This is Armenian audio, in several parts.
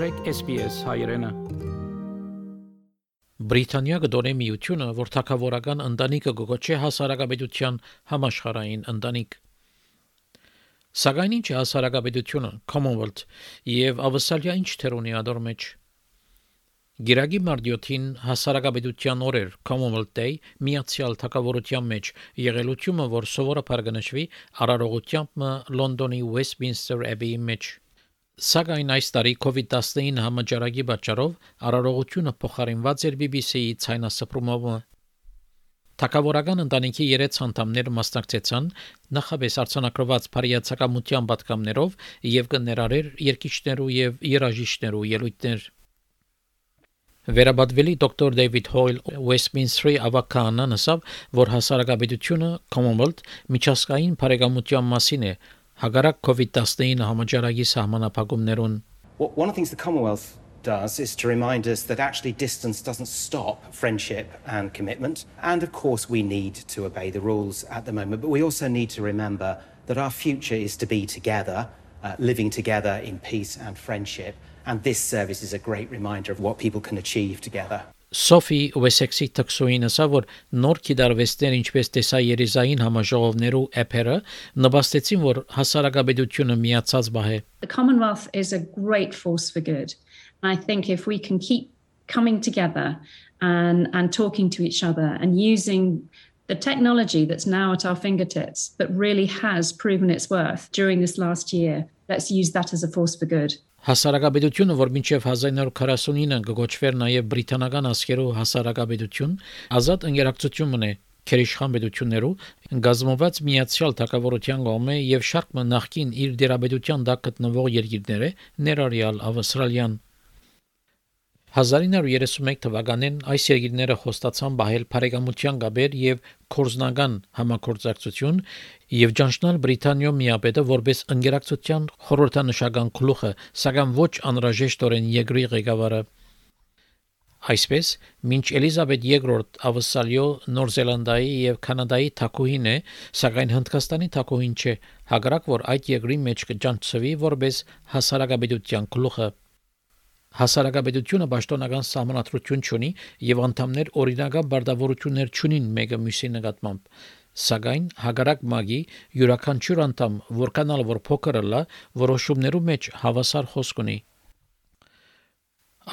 մտրեք SPS հայրենը։ Բրիտանիա գտորե միությունը, որ թակավորական ընտանիքը գոչե հասարակապետության համաշխարային ընտանիք։ Սակայն ինչ հասարակապետությունը, Commonwealth, եւ ավսալիա ինչ թեր ունի ադոր մեջ։ Գիրագի մարտյոթին հասարակապետության օրեր Commonwealth Day միացյալ թակավորության մեջ եղելությունը, որ սովորաբար կնշվի արարողությամբ Լոնդոնի Westminster Abbey-ի մեջ։ Սակայն այս տարի COVID-19 համաճարակի պատճառով արարողությունը փոխարինված էր BBC-ի ցայնասպրումով։ Թակավորական ընտանիքի 3 անդամներ մասնակցեցան նախաբես արցանակրված բարիացակամության պատկամներով եւ կներարեր երկիչներու եւ երաժիշտներու ելույթներ։ Վերաբադվելի դոկտոր Դեյվիդ Հոյլ Westminster-ի ավականն ասավ, որ հասարակապետությունը Commonwealth միջազգային բարեկամության մասին է, հագարակ COVID-19 համաճարակի սահմանափակումներուն One of the things the Commonwealth does is to remind us that actually distance doesn't stop friendship and commitment. And of course, we need to obey the rules at the moment, but we also need to remember that our future is to be together, uh, living together in peace and friendship. And this service is a great reminder of what people can achieve together. Սոֆի Ուեսեքսի տքսոին ասա, որ նոր կիդարվեստներ ինչպես տեսա երիզային համաժողովներու էփերը նպաստեցին, որ հասարակապետությունը միացած բահ է։ The Commonwealth is a great force for good. And I think if we can keep coming together and and talking to each other and using the technology that's now at our fingertips but really has proven its worth during this last year, let's use that as a force for good. Հասարակապետությունը, որ մինչև 1949-ը կգոչվեր նաև բրիտանական ասկերու հասարակապետություն, ազատ ընկերակցություն մնե քերիշխան պետություններու գազմոված միացյալ թակավորության կողմէ եւ շարք նախքին իր դերաբեդության դակ գտնվող երկիրները ներառյալ ավստրալիան 1931 թվականին այս երկիրները խոստացան բահել բարեկամության գաբեր եւ կորզնական համակորձակցություն եւ ճանչնալ Բրիտանիո միապետը որպես ընկերակցության խորհրդանշական գլուխը, սակայն ոչ անհրաժեշտորեն երկրի ղեկավարը։ Այսպես, մինչ Էլիզաբետ II ավսալիո Նոր Զելանդիայի եւ Կանադայի թակուհին է, սակայն Հնդկաստանի թակուհին չէ, հակառակ որ այդ երկրի մեջ կճանչվի որպես հասարակապետության գլուխը։ Հասարակապետությունը պաշտոնական սահմանադրություն չունի եւ անդամներ օրինական բարդավորություններ չունին մեկը մյուսի նկատմամբ։ Սակայն հագարակ մագի յուրաքանչյուր անդամ որքանալ որ փոքրը լա որոշումներու մեջ հավասար խոսք ունի։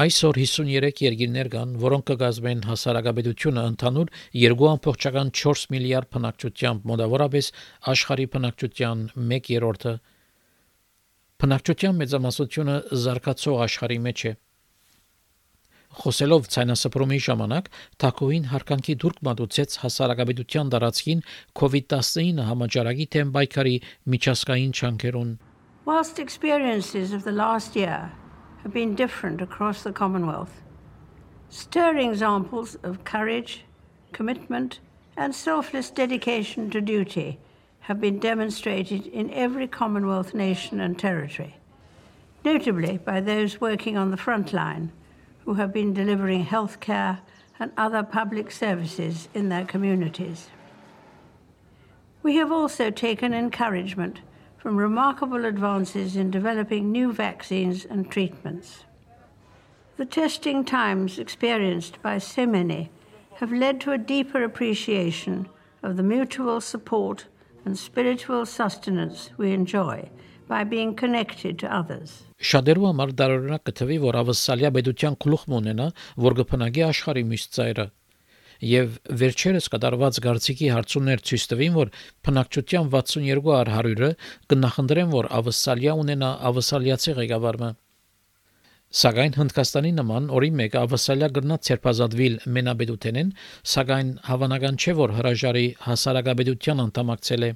Այսօր 53 երկիրներ կան, որոնք կգազմեն հասարակապետությունը ընդհանուր 2.4 միլիարդ բնակչությամբ, մոտավորապես աշխարհի բնակչության 1/3-ը Բնակչության մեծամասնությունը զարգացող աշխարհի մեջ է։ Խոսելով ցայնասպրոմի ժամանակ Թակուին հարկանքի դուրք մատուցեց հասարակապետության դարածքին COVID-19 համաճարակի թեմ բայկարի միջազգային չանքերուն։ Whilst experiences of the last year have been different across the Commonwealth, stirring examples of courage, commitment, and selfless dedication to duty have been demonstrated in every Commonwealth nation and territory, notably by those working on the front line who have been delivering healthcare and other public services in their communities. We have also taken encouragement from remarkable advances in developing new vaccines and treatments. The testing times experienced by so many have led to a deeper appreciation of the mutual support and spiritual sustenance we enjoy by being connected to others. Շատերու համար դարօրինակ կթվի, որ ավսալիա պետության գլուխ մունենա, որ կփնագի աշխարհի մյուս ծայրը։ Եվ վերջերս կդարված գարցիկի հարցումներ ցույց տվին, որ փնակչության 62 առ 100-ը կնախընտրեն, որ ավսալիա ունենա ավսալիացի ղեկավարը։ Սակայն Հնդկաստանի նման օրի մեկը ավասալյա գրնած ցերպազատվիլ մենաբեդութենեն, սակայն հավանական չէ որ հրաժարի հասարակաբեդության անդամակցել է։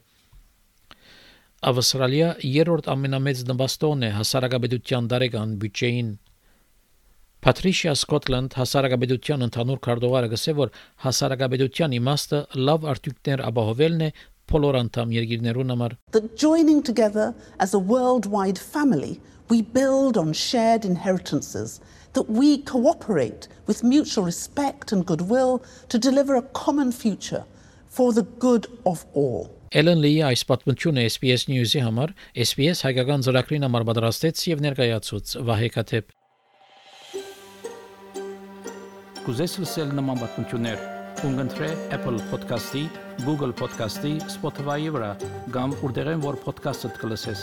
Ավստրալիա երրորդ ամենամեծ նպաստողն է հասարակաբեդության դարեկան բյուջեին։ Patricia Scotland հասարակաբեդության ընդհանուր քարտուղարը գսե որ հասարակաբեդության իմաստը լավ արդյունքներ ապահովելն է That joining together as a worldwide family we build on shared inheritances, that we cooperate with mutual respect and goodwill to deliver a common future for the good of all. Ellen Lee այս պատմությունը SPS News-ի համար SPS հայկական ծրագրին համար պատրաստեց եւ ներկայացուց Վահե Կաթեփ Կուզես լսել նման բանություններ, կընտրե Apple Podcast-ի, Google Podcast-ի, Spotify-ի վրա, կամ որտեղեն որ podcast-ը կլսես։